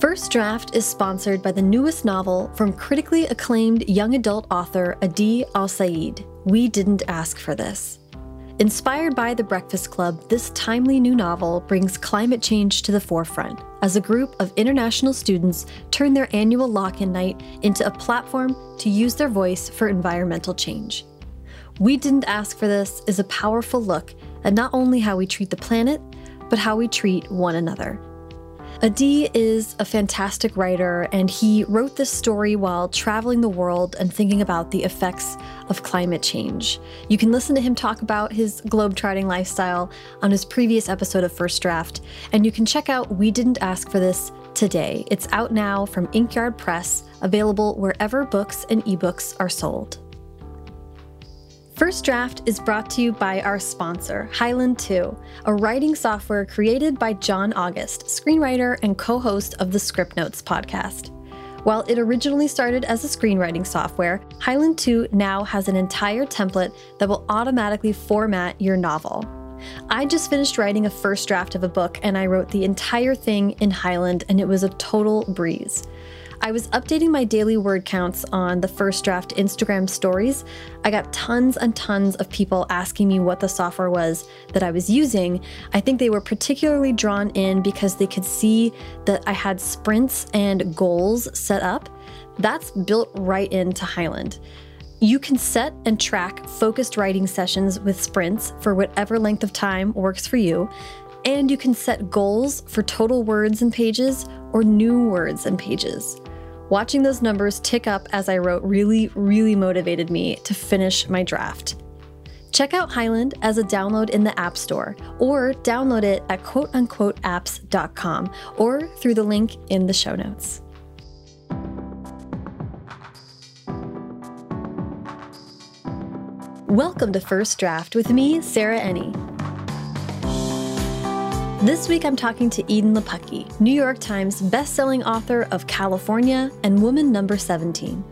First Draft is sponsored by the newest novel from critically acclaimed young adult author Adi Alsaid. We Didn't Ask for This. Inspired by The Breakfast Club, this timely new novel brings climate change to the forefront as a group of international students turn their annual lock in night into a platform to use their voice for environmental change. We Didn't Ask for This is a powerful look at not only how we treat the planet, but how we treat one another. Adi is a fantastic writer, and he wrote this story while traveling the world and thinking about the effects of climate change. You can listen to him talk about his globetrotting lifestyle on his previous episode of First Draft, and you can check out We Didn't Ask for This today. It's out now from Inkyard Press, available wherever books and ebooks are sold. First Draft is brought to you by our sponsor, Highland 2, a writing software created by John August, screenwriter and co host of the Scriptnotes podcast. While it originally started as a screenwriting software, Highland 2 now has an entire template that will automatically format your novel. I just finished writing a first draft of a book and I wrote the entire thing in Highland, and it was a total breeze. I was updating my daily word counts on the first draft Instagram stories. I got tons and tons of people asking me what the software was that I was using. I think they were particularly drawn in because they could see that I had sprints and goals set up. That's built right into Highland. You can set and track focused writing sessions with sprints for whatever length of time works for you. And you can set goals for total words and pages or new words and pages. Watching those numbers tick up as I wrote really, really motivated me to finish my draft. Check out Highland as a download in the App Store or download it at quoteunquoteapps.com or through the link in the show notes. Welcome to First Draft with me, Sarah Enni. This week I'm talking to Edan Lepucki, New York Times bestselling author of California and Woman Number 17.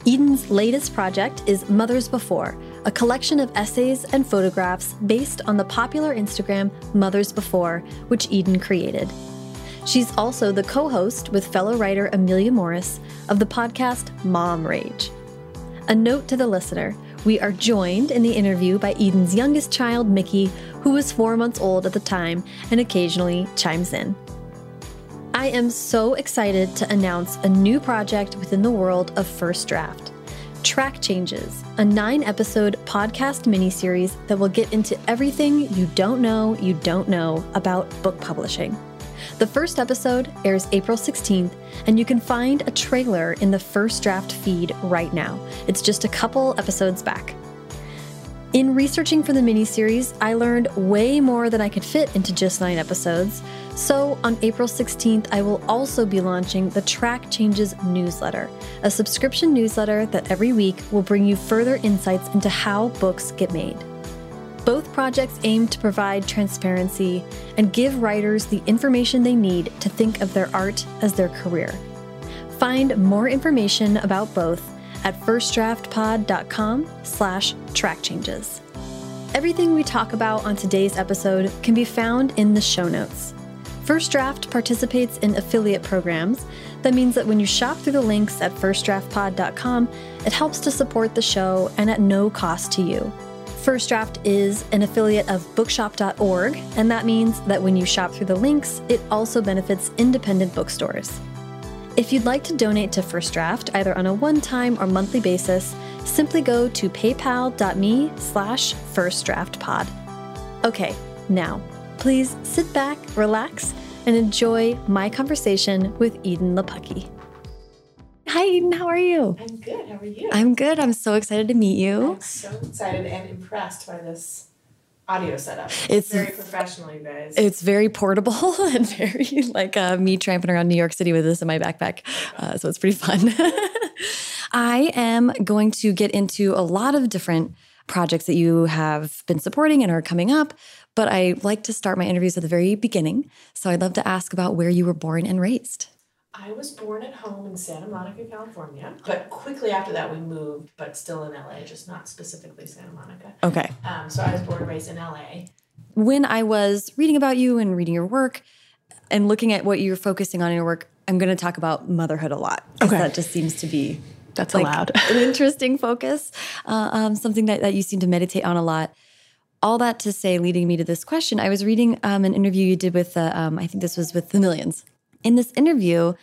Edan's latest project is Mothers Before, a collection of essays and photographs based on the popular Instagram Mothers Before, which Edan created. She's also the co host with fellow writer Amelia Morris of the podcast Mom Rage. A note to the listener we are joined in the interview by Edan's youngest child, Mickey, who was four months old at the time and occasionally chimes in. I am so excited to announce a new project within the world of First Draft Track Changes, a nine episode podcast miniseries that will get into everything you don't know you don't know about book publishing. The first episode airs April 16th, and you can find a trailer in the first draft feed right now. It's just a couple episodes back. In researching for the miniseries, I learned way more than I could fit into just nine episodes. So, on April 16th, I will also be launching the Track Changes newsletter, a subscription newsletter that every week will bring you further insights into how books get made. Both projects aim to provide transparency and give writers the information they need to think of their art as their career. Find more information about both at firstdraftpod.com slash track changes. Everything we talk about on today's episode can be found in the show notes. First Draft participates in affiliate programs. That means that when you shop through the links at firstdraftpod.com, it helps to support the show and at no cost to you. First Draft is an affiliate of bookshop.org, and that means that when you shop through the links, it also benefits independent bookstores. If you'd like to donate to First Draft, either on a one-time or monthly basis, simply go to paypal.me slash firstdraftpod. Okay, now, please sit back, relax, and enjoy my conversation with Edan Lepucki. Hi, Edan. How are you? I'm good. How are you? I'm good. I'm so excited to meet you. I'm so excited and impressed by this audio setup. It's, it's very professional, you guys. It's very portable and very like uh, me tramping around New York City with this in my backpack. Uh, so it's pretty fun. I am going to get into a lot of different projects that you have been supporting and are coming up. But I like to start my interviews at the very beginning. So I'd love to ask about where you were born and raised. I was born at home in Santa Monica, California, but quickly after that we moved, but still in LA, just not specifically Santa Monica. Okay. Um, so I was born and raised in LA. When I was reading about you and reading your work and looking at what you're focusing on in your work, I'm going to talk about motherhood a lot. Okay. That just seems to be That's like allowed. an interesting focus, uh, um, something that, that you seem to meditate on a lot. All that to say, leading me to this question, I was reading um, an interview you did with, uh, um, I think this was with The Millions. In this interview,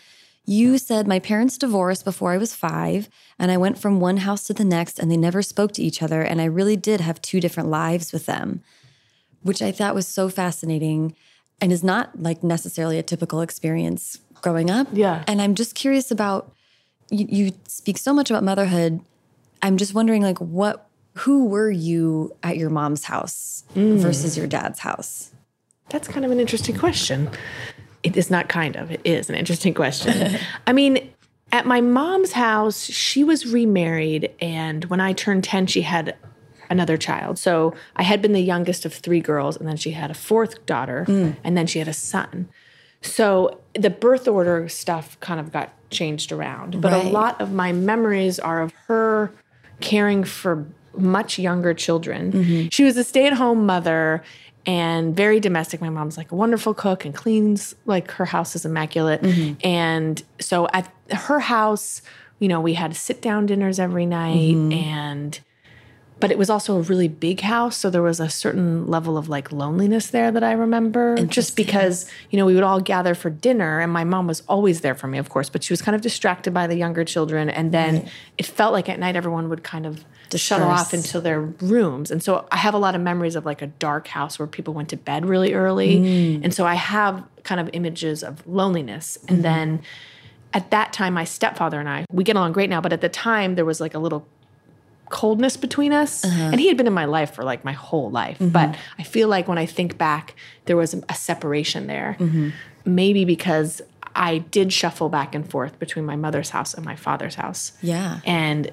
you said, My parents divorced before I was five, and I went from one house to the next, and they never spoke to each other. And I really did have two different lives with them, which I thought was so fascinating and is not like necessarily a typical experience growing up. Yeah. And I'm just curious about you, you speak so much about motherhood. I'm just wondering, like, what, who were you at your mom's house mm. versus your dad's house? That's kind of an interesting question. It is not kind of, it is an interesting question. I mean, at my mom's house, she was remarried, and when I turned 10, she had another child. So I had been the youngest of three girls, and then she had a fourth daughter, hmm. and then she had a son. So the birth order stuff kind of got changed around. But Right. a lot of my memories are of her caring for much younger children. Mm-hmm. She was a stay at home mother and very domestic. My mom's like a wonderful cook and cleans, like her house is immaculate. Mm-hmm. And so at her house, you know, we had sit down dinners every night mm-hmm. and but it was also a really big house so there was a certain level of like loneliness there that i remember just because you know we would all gather for dinner and my mom was always there for me of course but she was kind of distracted by the younger children and then it felt like at night everyone would kind of shuttle off into their rooms and so i have a lot of memories of like a dark house where people went to bed really early mm. and so i have kind of images of loneliness and mm-hmm. then at that time my stepfather and i we get along great now but at the time there was like a little coldness between us. Uh-huh. And he had been in my life for like my whole life. Mm-hmm. But I feel like when I think back, there was a separation there. Mm-hmm. Maybe because I did shuffle back and forth between my mother's house and my father's house. Yeah. And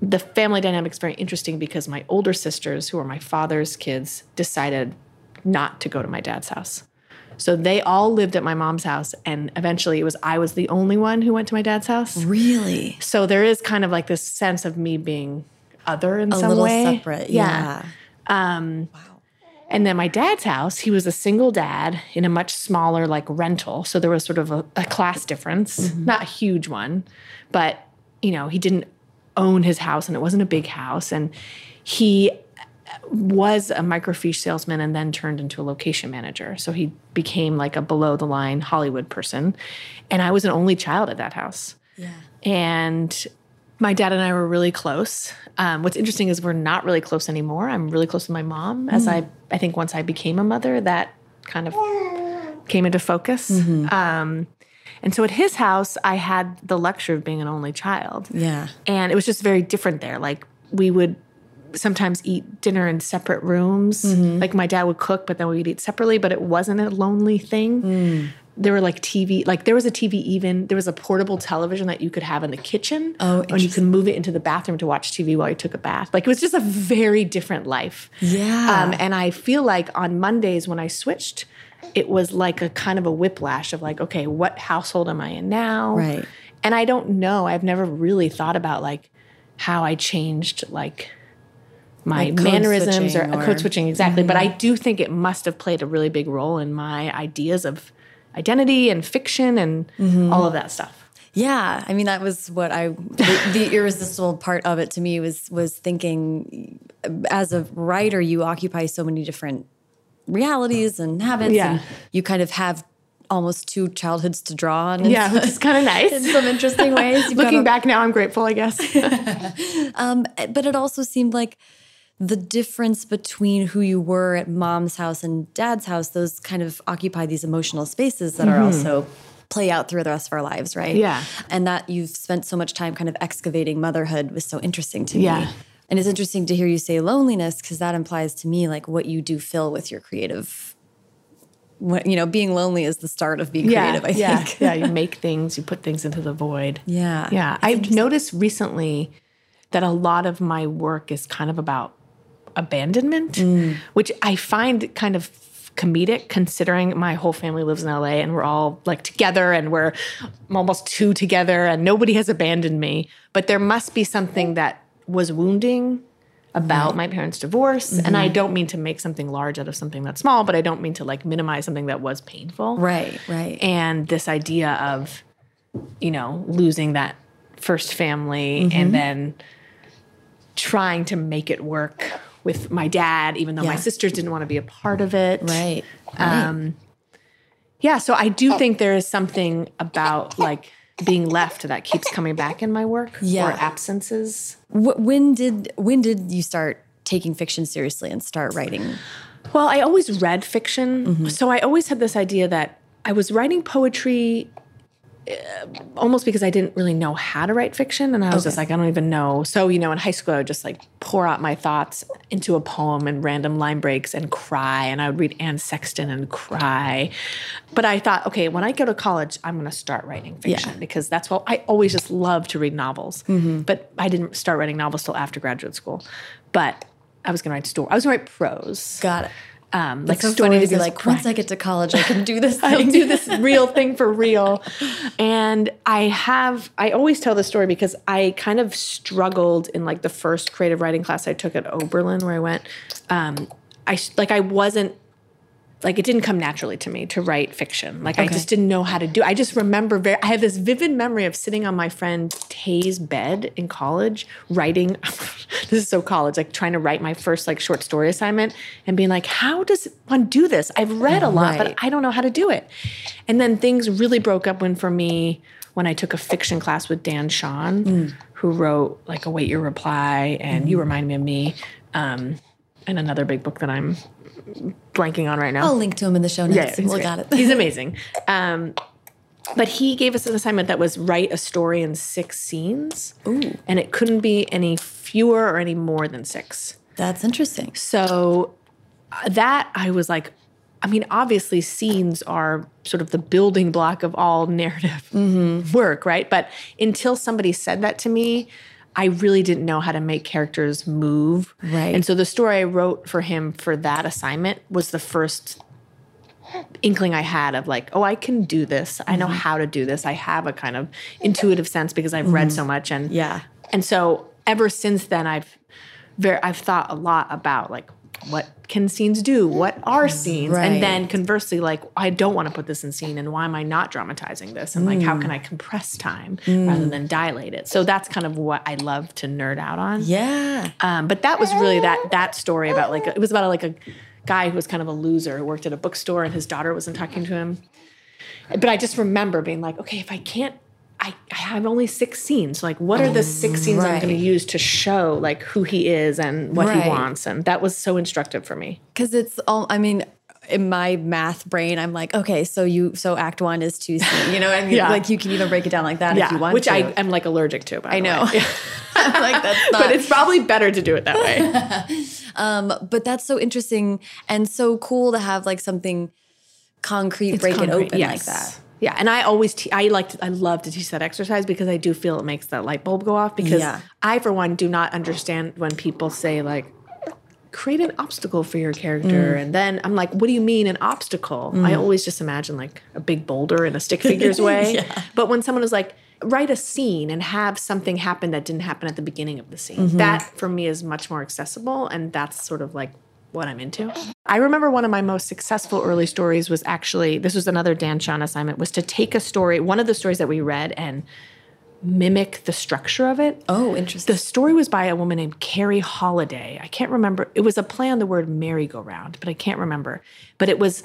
the family dynamic's very interesting because my older sisters, who are my father's kids, decided not to go to my dad's house. So they all lived at my mom's house, and eventually it was I was the only one who went to my dad's house. Really? So there is kind of like this sense of me being other in A some little way. separate. Yeah. Um, wow. And then my dad's house, he was a single dad in a much smaller like rental. So there was sort of a, a class difference, mm-hmm. not a huge one, but you know, he didn't own his house and it wasn't a big house. And he uh, was a microfiche salesman and then turned into a location manager. So he became like a below the line Hollywood person. And I was an only child at that house. Yeah. And my dad and I were really close. Um, what's interesting is we're not really close anymore. I'm really close with my mom. As I, I think once I became a mother, that kind of came into focus. Um, and so at his house, I had the luxury of being an only child. Yeah. And it was just very different there. Like we would sometimes eat dinner in separate rooms. Like my dad would cook, but then we would eat separately, but it wasn't a lonely thing. There were like TV, like there was a TV even, there was a portable television that you could have in the kitchen. Oh, And you could move it into the bathroom to watch TV while you took a bath. Like it was just a very different life. Yeah. Um, and I feel like on Mondays when I switched, it was like a kind of a whiplash of like, okay, what household am I in now? Right. And I don't know. I've never really thought about like how I changed like my Like mannerisms or, or- code switching exactly. But I do think it must have played a really big role in my ideas of identity and fiction and mm-hmm. all of that stuff. Yeah, I mean that was what I the, the irresistible part of it to me was was thinking as a writer you occupy so many different realities and habits Yeah. and you kind of have almost two childhoods to draw on Yeah, which is kind of nice. in some interesting ways. Looking a- back now, I'm grateful, I guess. Um, but it also seemed like the difference between who you were at mom's house and dad's house, those kind of occupy these emotional spaces that are also play out through the rest of our lives, right? Mm-hmm. Yeah. And that you've spent so much time kind of excavating motherhood was so interesting to Yeah. me. And it's interesting to hear you say loneliness because that implies to me like what you do fill with your creative. What, you know, being lonely is the start of being creative. I yeah, think. yeah. You make things, you put things into the void. Yeah. Yeah. I've noticed recently that a lot of my work is kind of about abandonment, Mm. which I find kind of comedic considering my whole family lives in LA and we're all like together and we're almost two together and nobody has abandoned me. But there must be something that was wounding about my parents' divorce. And Mm-hmm. I don't mean to make something large out of something that's small, but I don't mean to like minimize something that was painful. Right. Right. And this idea of you know, losing that first family and then trying to make it work with my dad, even though my Yeah. sisters didn't want to be a part of it. Right. Um, yeah, so I do think there is something about like being left that keeps coming back in my work Yeah. or absences. Wh- when did when did you start taking fiction seriously and start writing? Well, I always read fiction. Mm-hmm. So I always had this idea that I was writing poetry almost because I didn't really know how to write fiction. And I was just like, I don't even know. So, you know, in high school, I would just like pour out my thoughts into a poem and random line breaks and cry. And I would read Anne Sexton and cry. But I thought, okay, when I go to college, I'm going to start writing fiction because that's what I always just love to read novels. Mm-hmm. But I didn't start writing novels till after graduate school. But I was going to write story. I was going to write prose. Got it. Um, like so funny to be as once I get to college, I can do this I'll do this real thing for real. And I have, I always tell this story because I kind of struggled in like the first creative writing class I took at Oberlin where I went. Um, I like I wasn't like it didn't come naturally to me to write fiction. Like I just didn't know how to do. I just remember very. I have this vivid memory of sitting on my friend Tay's bed in college, writing. this is so college, like trying to write my first like short story assignment, and being like, "How does one do this? I've read a lot, Right. but I don't know how to do it." And then things really broke up when for me when I took a fiction class with Dan Chaon, who wrote like "Await Your Reply" and "You Remind Me of Me," um, and another big book that I'm blanking on right now. I'll link to him in the show notes. he's we'll got it. he's amazing. Um, but he gave us an assignment that was write a story in six scenes, Ooh. and it couldn't be any fewer or any more than six. That's interesting. So uh, that I was like, I mean, obviously, scenes are sort of the building block of all narrative Mm-hmm. work, right? But until somebody said that to me, I really didn't know how to make characters move. Right. And so the story I wrote for him for that assignment was the first inkling I had of like, oh, I can do this. I Mm-hmm. know how to do this. I have a kind of intuitive sense because I've read so much and Mm-hmm. Yeah. and so ever since then, I've very I've thought a lot about like what can scenes do? What are scenes? Right. And then conversely, like I don't want to put this in scene, and why am I not dramatizing this? And like how can I compress time rather than dilate it? So that's kind of what I love to nerd out on. Yeah. Um, but that was really that that story about like it was about like a guy who was kind of a loser who worked at a bookstore and his daughter wasn't talking to him. But I just remember being like, okay, if I can't, I, I have only six scenes. Like, what are the six scenes I'm going to use to show like who he is and what Right. he wants? And that was so instructive for me. Because it's all, I mean, in my math brain, I'm like, okay, so you, so act one is two C. You know, I mean, Yeah. like you can even break it down like that if you want which to. I am like allergic to. By I know. like that's not, but it's probably better to do it that way. um, but that's so interesting and so cool to have like something concrete break it concrete, open like that. Yeah, and I always te- I like to, I love to teach that exercise because I do feel it makes that light bulb go off because Yeah. I for one do not understand when people say like create an obstacle for your character Mm. and then I'm like what do you mean an obstacle? I always just imagine like a big boulder in a stick figures way. But when someone is like write a scene and have something happen that didn't happen at the beginning of the scene. Mm-hmm. That for me is much more accessible and that's sort of like what I'm into. I remember one of my most successful early stories was actually this was another Dan Chaon assignment was to take a story, one of the stories that we read and mimic the structure of it. Oh, interesting. The story was by a woman named Cary Holladay. I can't remember. It was a play on the word merry-go-round, but I can't remember. But it was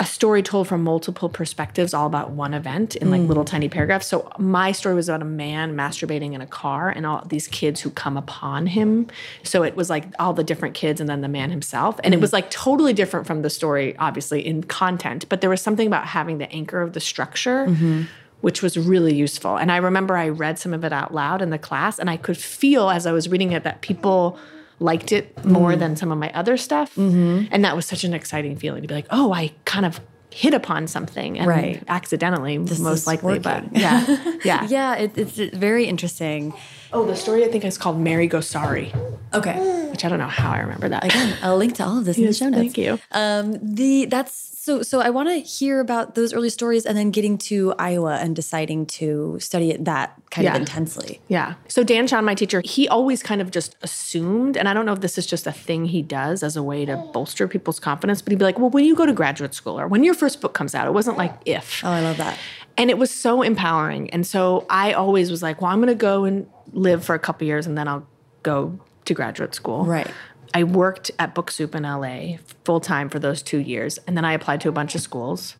a story told from multiple perspectives, all about one event in like little mm. tiny paragraphs. So my story was about a man masturbating in a car and all these kids who come upon him. So it was like all the different kids and then the man himself. And it was mm. like totally different from the story, obviously, in content. But there was something about having the anchor of the structure mm-hmm. which was really useful. And I remember I read some of it out loud in the class, and I could feel as I was reading it that people liked it more than some of my other stuff. And that was such an exciting feeling to be like, oh, I kind of hit upon something and Right. accidentally, is most likely. working. But yeah, yeah. Yeah, it, it's very interesting. Oh, the story I think is called Merry-Go-Sorry, Okay. which I don't know how I remember that. Again, I'll link to all of this in the show notes. thank you. Um, the that's So, so I want to hear about those early stories and then getting to Iowa and deciding to study it that kind Yeah. of intensely. Yeah. So Dan Chaon, my teacher, he always kind of just assumed, and I don't know if this is just a thing he does as a way to bolster people's confidence, but he'd be like, well, when you go to graduate school or when your first book comes out, it wasn't like if. Oh, I love that. And it was so empowering. And so I always was like, well, I'm going to go and live for a couple years and then I'll go to graduate school. Right. I worked at Book Soup in LA full time for those two years. And then I applied to a bunch of schools.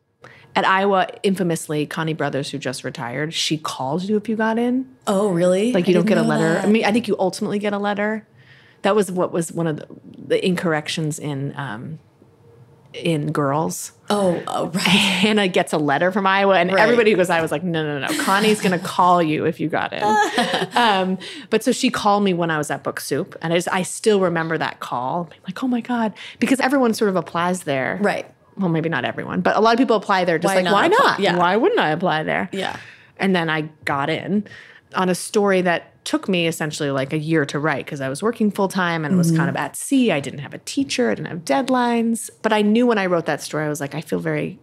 At Iowa, infamously, Connie Brothers, who just retired, she calls you if you got in. Oh, really? Like I you don't get a letter. that. I mean, I think you ultimately get a letter. That was what was one of the, the incorrections in um, in girls. oh, oh, right. Hannah gets a letter from Iowa, and Right. everybody who goes Iowa was like, no, no, no, Connie's gonna call you if you got in. um, but so she called me when I was at Book Soup, and I, just, I still remember that call. I'm like, oh my god, because everyone sort of applies there, Right. Well, maybe not everyone, but a lot of people apply there. Just Why like, not why not? Yeah. Why wouldn't I apply there? Yeah. And then I got in on a story that took me essentially like a year to write because I was working full time and it was kind of mm-hmm. at sea. I didn't have a teacher, I didn't have deadlines. But I knew when I wrote that story, I was like, I feel very,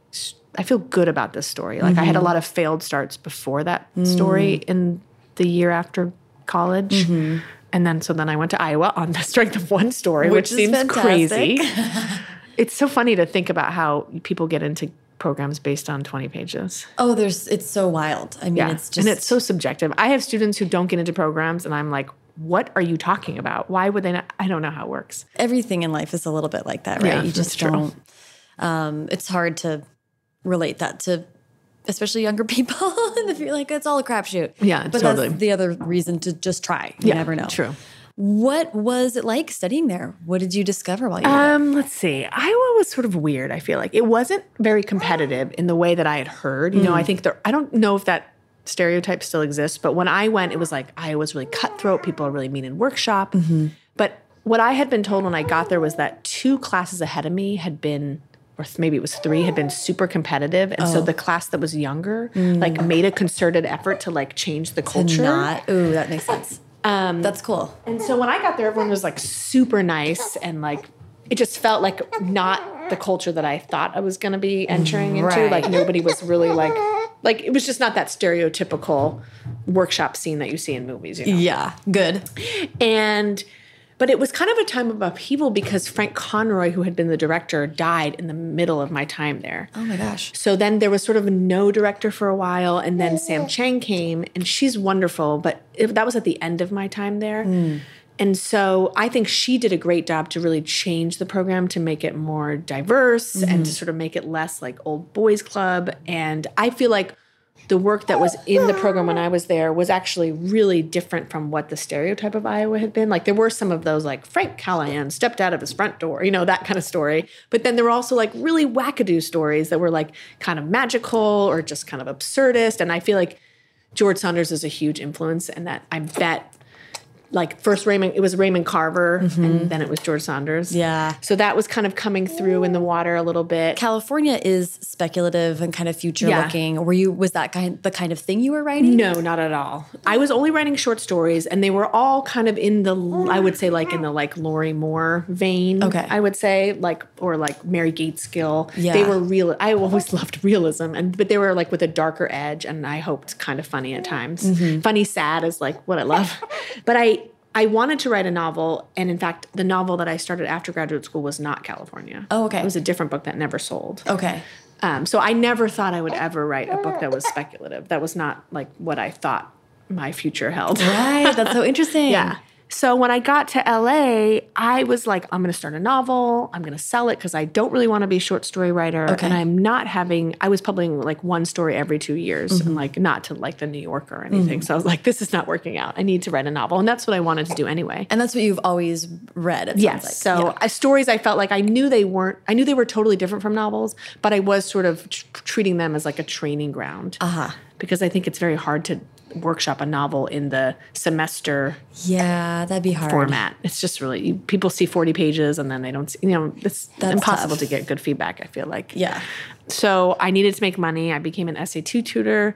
I feel good about this story. Like I had a mm-hmm. lot of failed starts before that story mm. in the year after college. Mm-hmm. And then so then I went to Iowa on the strength of one story, which, Which seems fantastic. crazy. it's so funny to think about how people get into programs based on 20 pages. Oh, there's it's so wild. I mean, Yeah. it's just and it's so subjective. I have students who don't get into programs, and I'm like, what are you talking about? Why would they not? I don't know how it works. everything in life is a little bit like that, right? Yeah, you just true. don't. Um, it's hard to relate that to, especially younger people. if you're like, it's all a crapshoot. Yeah, but totally. that's the other reason to just try. You never know. True. What was it like studying there? What did you discover while you were there? Um, let's see. Iowa was sort of weird. I feel like it wasn't very competitive in the way that I had heard. You know, I mm. think there. I don't know if that stereotype still exists, but when I went, it was like Iowa's really cutthroat. People are really mean in workshop. Mm-hmm. But what I had been told when I got there was that two classes ahead of me had been. Or maybe it was three had been super competitive, and so oh. the class that was younger mm. like made a concerted effort to like change the culture. Not. Ooh, that makes sense. Um, that's cool. And so when I got there, everyone was like super nice and like it just felt like not the culture that I thought I was going to be entering into. Right. Like nobody was really like like it was just not that stereotypical workshop scene that you see in movies. You know? Yeah, good. And but it was kind of a time of upheaval because Frank Conroy, who had been the director, died in the middle of my time there. Oh my gosh. So then there was sort of no director for a while, and then Sam oh. Chang came, and she's wonderful, but it, that was at the end of my time there. Hmm. And so I think she did a great job to really change the program to make it more diverse and to mm-hmm. sort of make it less like old boys club. And I feel like the work that was in the program when I was there was actually really different from what the stereotype of Iowa had been. Like there were some of those like Frank Callahan stepped out of his front door, you know, that kind of story. But then there were also like really wackadoo stories that were like kind of magical or just kind of absurdist. And I feel like George Saunders is a huge influence and that I bet like first Raymond it was Raymond Carver and then it was George Saunders. Yeah. So that was kind of coming through in the water a little bit. California is speculative and kind of future Yeah. looking. Were you was that kind the kind of thing you were writing? No, not at all. I was only writing short stories, and they were all kind of in the, I would say, like in the like Lorrie Moore vein. Okay. I would say like or like Mary Gaitskill. Yeah. they were real. I always loved realism, and but they were like with a darker edge, and I hoped kind of funny at times. Mm-hmm. Funny, sad is like what I love, but I. I wanted to write a novel, and in fact, the novel that I started after graduate school was not California. Oh, okay. It was a different book that never sold. Okay. Um, so I never thought I would ever write a book that was speculative. That was not like what I thought my future held. Right. That's so interesting. Yeah. So when I got to LA, I was like, I'm going to start a novel. I'm going to sell it because I don't really want to be a short story writer. Okay. And I'm not having, I was publishing like one story every two years Mm-hmm. and like not to like the New Yorker or anything. So I was like, this is not working out. I need to write a novel. And that's what I wanted to do anyway. And that's what you've always read. It Yes. like. so Yeah. uh, stories I felt like I knew they weren't, I knew they were totally different from novels, but I was sort of tr- treating them as like a training ground. Uh-huh. Because I think it's very hard to workshop a novel in the semester yeah, that'd be hard. format. It's just really, people see 40 pages and then they don't see, you know, it's That's impossible tough. to get good feedback, I feel like. Yeah. So I needed to make money. I became an SAT tutor.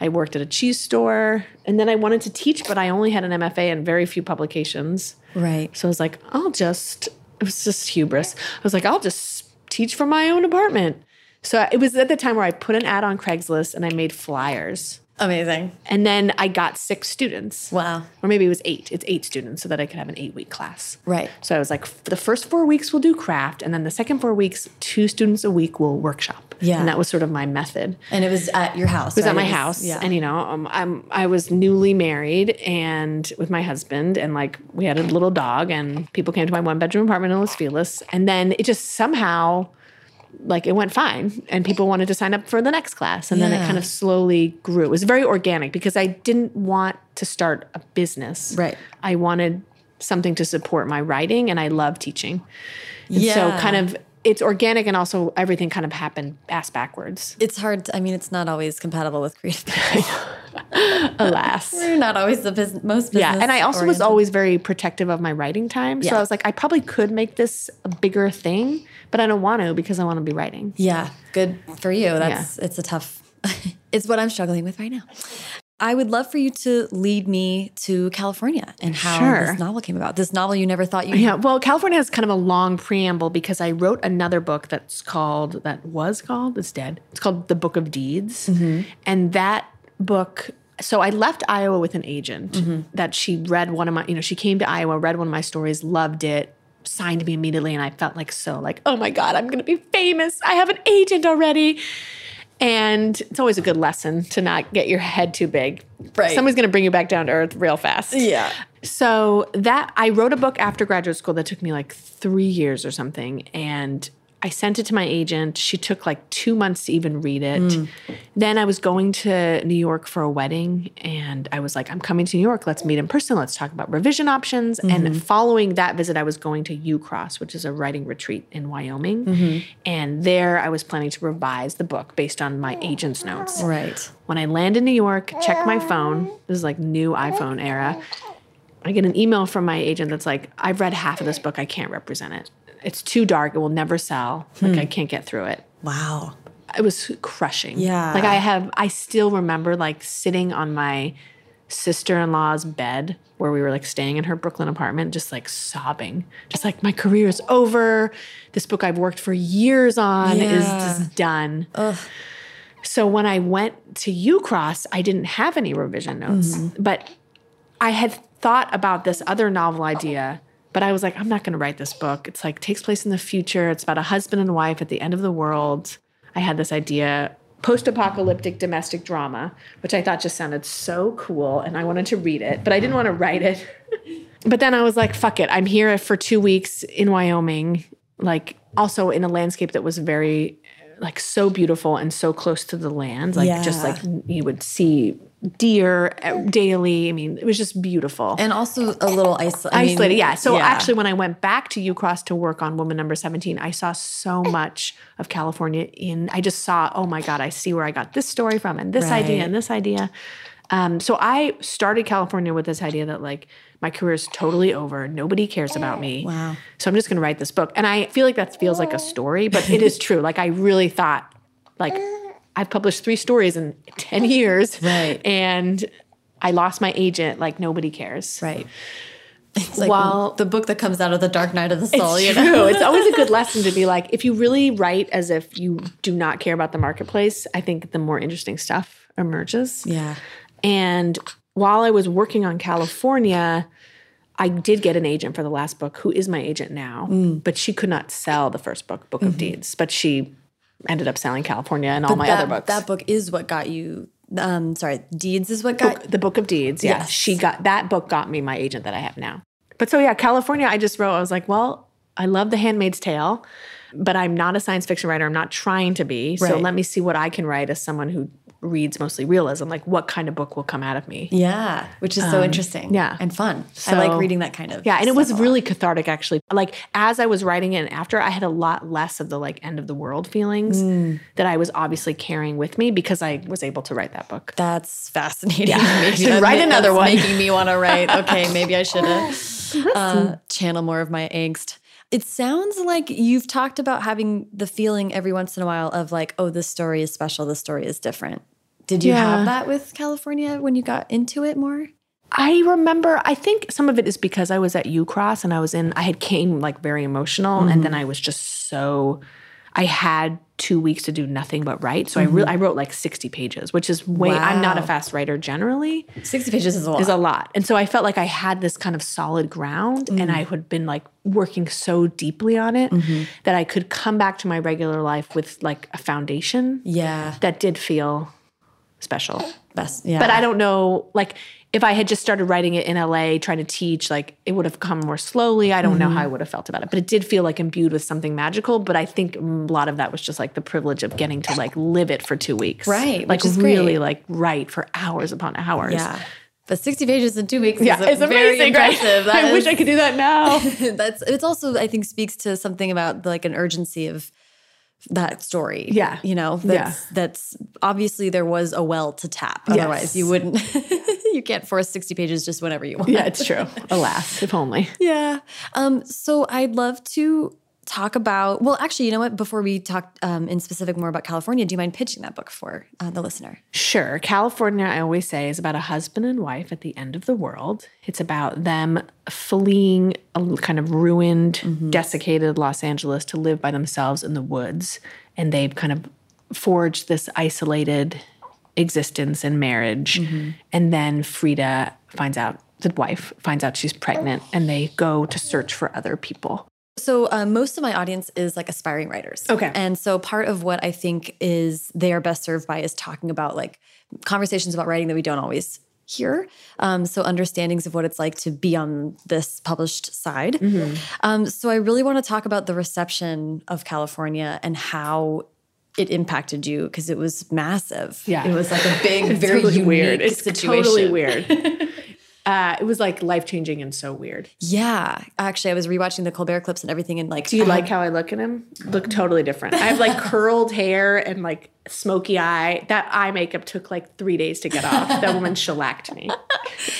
I worked at a cheese store. And then I wanted to teach, but I only had an MFA and very few publications. Right. So I was like, I'll just, it was just hubris. I was like, I'll just teach from my own apartment. So it was at the time where I put an ad on Craigslist and I made flyers. Amazing. And then I got six students. Wow. Or maybe it was eight. It's eight students so that I could have an eight week class. Right. So I was like, the first four weeks we'll do craft, and then the second four weeks, two students a week will workshop. Yeah. And that was sort of my method. And it was at your house. It was at my house, Yeah. and you know, um, I'm I was newly married and with my husband, and like we had a little dog, and people came to my one bedroom apartment in Los Feliz, and then it just somehow, like it went fine, and people wanted to sign up for the next class, and then it kind of slowly grew. It was very organic because I didn't want to start a business. Right. I wanted something to support my writing, and I love teaching. And Yeah. So kind of. It's organic and also everything kind of happened ass backwards. it's hard. To, I mean, it's not always compatible with creative people. Alas. We're not always the bus- most business. Yeah, and I also was always very protective of my writing time. So Yeah. I was like, I probably could make this a bigger thing, but I don't want to because I want to be writing. Yeah, good for you. That's it's a tough. it's what I'm struggling with right now. I would love for you to lead me to California and how Sure. this novel came about. This novel you never thought you. Yeah, well, California has kind of a long preamble because I wrote another book that's called, that was called, it's dead. It's called The Book of Deeds. Mm-hmm. And that book, so I left Iowa with an agent mm-hmm. that she read one of my, you know, she came to Iowa, read one of my stories, loved it, signed me immediately. And I felt like so like, oh my God, I'm going to be famous. I have an agent already. And it's always a good lesson to not get your head too big. Right. Someone's going to bring you back down to earth real fast. Yeah. So that I wrote a book after graduate school that took me like three years or something, and I sent it to my agent. She took like two months to even read it. Mm. Then I was going to New York for a wedding, and I was like, "I'm coming to New York. Let's meet in person. Let's talk about revision options." And mm-hmm. following that visit, I was going to UCross, which is a writing retreat in Wyoming, mm-hmm. and there I was planning to revise the book based on my agent's notes. Right. When I land in New York, check my phone. This is like new iPhone era. I get an email from my agent that's like, I've read half of this book. I can't represent it. It's too dark. It will never sell. Like, I hmm. can't get through it. Wow. It was crushing. Yeah. Like, I have, I still remember like sitting on my sister in law's bed where we were like staying in her Brooklyn apartment, just like sobbing, just like, my career is over. This book I've worked for years on is just done. So when I went to UCross, I didn't have any revision notes, mm-hmm. but I had thought about this other novel idea, but I was like, I'm not going to write this book. It's like takes place in the future. It's about a husband and wife at the end of the world. I had this idea, post-apocalyptic domestic drama, which I thought just sounded so cool, and I wanted to read it, but I didn't want to write it. but then I was like, fuck it. I'm here for two weeks in Wyoming, like also in a landscape that was very like so beautiful and so close to the land. Like just like you would see deer uh, daily. I mean, it was just beautiful. And also a little I mean, Isolated, yeah. So yeah. actually, when I went back to UCross to work on Woman Number 17, I saw so much of California in, I just saw, oh my God, I see where I got this story from and this idea and this idea. Um, so I started California with this idea that like my career is totally over. Nobody cares about me. Wow. So I'm just going to write this book. And I feel like that feels like a story, but it is true. Like I really thought, like I've published three stories in 10 years. Right. And I lost my agent. Like nobody cares. right. It's like While- the book that comes out of the dark night of the soul. It's you true. know? it's always a good lesson to be like, if you really write as if you do not care about the marketplace, I think the more interesting stuff emerges. Yeah. And while I was working on California, I did get an agent for the last book, who is my agent now, Mm. but she could not sell the first book, Book of Mm-hmm. Deeds, but she ended up selling California and all my that, other books. That book is what got you. Um, sorry, Deeds is what got. the Book of Deeds. Yeah. Yes. She got that book got me my agent that I have now. But so yeah, California, I just wrote, I was like, well, I love The Handmaid's Tale, but I'm not a science fiction writer. I'm not trying to be. So let me see what I can write as someone who reads mostly realism. Like what kind of book will come out of me? Yeah, which is so interesting. Um, yeah. and fun. I like reading that kind of. Yeah, and it was really cathartic actually. Like as I was writing it and after, I had a lot less of the like end of the world feelings Mm. that I was obviously carrying with me because I was able to write that book. That's fascinating. Yeah. Maybe Should write another one. Making me want to write. Okay, maybe I should uh, channel more of my angst. It sounds like you've talked about having the feeling every once in a while of like, oh, this story is special. This story is different. Did you Yeah. have that with California when you got into it more? I remember, I think some of it is because I was at UCross and I was in, I had came like very emotional and mm-hmm. then I was just so, I had two weeks to do nothing but write. So I really mm-hmm. I wrote like 60 pages, which is way I'm not a fast writer generally. 60 pages is a lot. Is a lot. And so I felt like I had this kind of solid ground and mm-hmm. I had been like working so deeply on it mm-hmm. that I could come back to my regular life with like a foundation yeah. that did feel special. Best. Yeah. But I don't know, like, if I had just started writing it in LA, trying to teach, like, it would have come more slowly. I don't know Mm-hmm. how I would have felt about it, but it did feel like imbued with something magical. But I think a lot of that was just like the privilege of getting to like live it for two weeks. Right, Like, is really, great. like, write for hours upon hours. Yeah. But 60 pages in two weeks Yeah, is it's very amazing. right? I wish I could do that now. that's it's also I think speaks to something about like an urgency of that story. Yeah. You know, Yeah. that's that's obviously there was a well to tap. Otherwise Yes. you wouldn't you can't force 60 pages just whenever you want. yeah, it's true. Alas, if only. Yeah. Um, so I'd love to talk about, well, actually, you know what? Before we talk um, in specific more about California, do you mind pitching that book for uh, the listener? Sure. California, I always say, is about a husband and wife at the end of the world. It's about them fleeing a kind of ruined, desiccated Los Angeles to live by themselves in the woods. And they've kind of forged this isolated existence and marriage. And then Frida finds out, the wife finds out she's pregnant, and they go to search for other people. So uh, most of my audience is like aspiring writers. Okay. And so part of what I think is they are best served by is talking about like conversations about writing that we don't always hear. Um, so understandings of what it's like to be on this published side. Mm-hmm. Um, so I really want to talk about the reception of California and how it impacted you because it was massive. Yeah. It was like a big, very Totally weird. It's situation. totally weird. uh, it was like life changing and so weird. Yeah. Actually, I was rewatching the Colbert clips and everything and like Do you like how I look at him? Look totally different. I have like curled hair and like smoky eye. That eye makeup took like three days to get off. That woman shellacked me.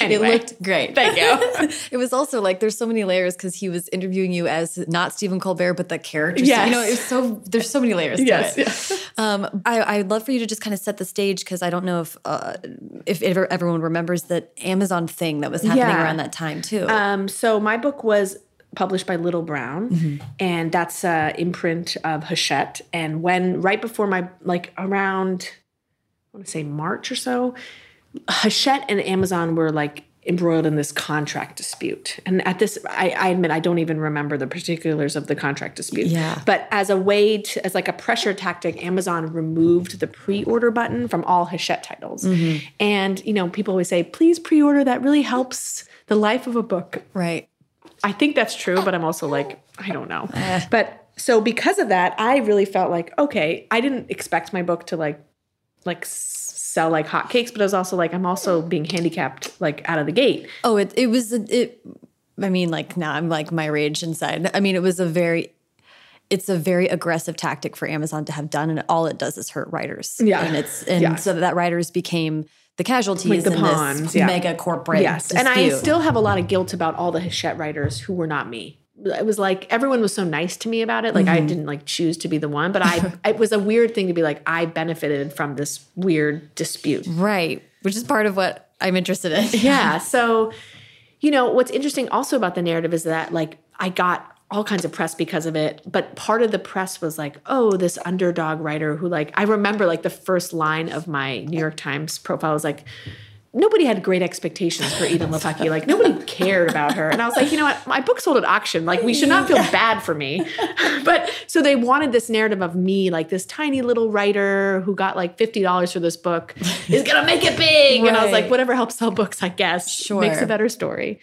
It looked great. Thank you. it was also like there's so many layers because he was interviewing you as not Stephen Colbert, but the character. Yes. You know, it's so there's so many layers Yes, to it. yes. Um, I, I'd love for you to just kind of set the stage because I don't know if uh, if ever, everyone remembers that Amazon thing that was happening Yeah. around that time too. Um, so my book was published by Little Brown, mm-hmm. and that's a imprint of Hachette. And when right before my like around, I want to say March or so, Hachette and Amazon were like embroiled in this contract dispute. And at this, I, I admit I don't even remember the particulars of the contract dispute. Yeah. But as a way to, as like a pressure tactic, Amazon removed the pre-order button from all Hachette titles. Mm-hmm. And you know, people always say, "Please pre-order." That really helps the life of a book. right. I think that's true, but I'm also like, I don't know. But so because of that, I really felt like, okay, I didn't expect my book to like like sell like hotcakes, but I was also like, I'm also being handicapped like out of the gate. Oh, it it was it. I mean, like now I'm like my rage inside. I mean, it was a very. It's a very aggressive tactic for Amazon to have done, and all it does is hurt writers. Yeah. and it's and Yeah. so that writers became the casualties the in pawns, this yeah. mega corporate. Yes. And I still have a lot of guilt about all the Hachette writers who were not me. It was like everyone was so nice to me about it. Like I mm-hmm. didn't like choose to be the one, but I it was a weird thing to be like I benefited from this weird dispute. right, which is part of what I'm interested in. yeah. So, you know, what's interesting also about the narrative is that like I got all kinds of press because of it, but part of the press was like, oh, this underdog writer who like I remember like the first line of my New York Times profile was like nobody had great expectations for Edan Lepucki. Like nobody cared about her. And I was like, you know what? My book sold at auction. Like we should not feel bad for me. but so they wanted this narrative of me, like this tiny little writer who got like $50 for this book is gonna make it big. And I was like, whatever helps sell books, I guess. Sure. Makes a better story.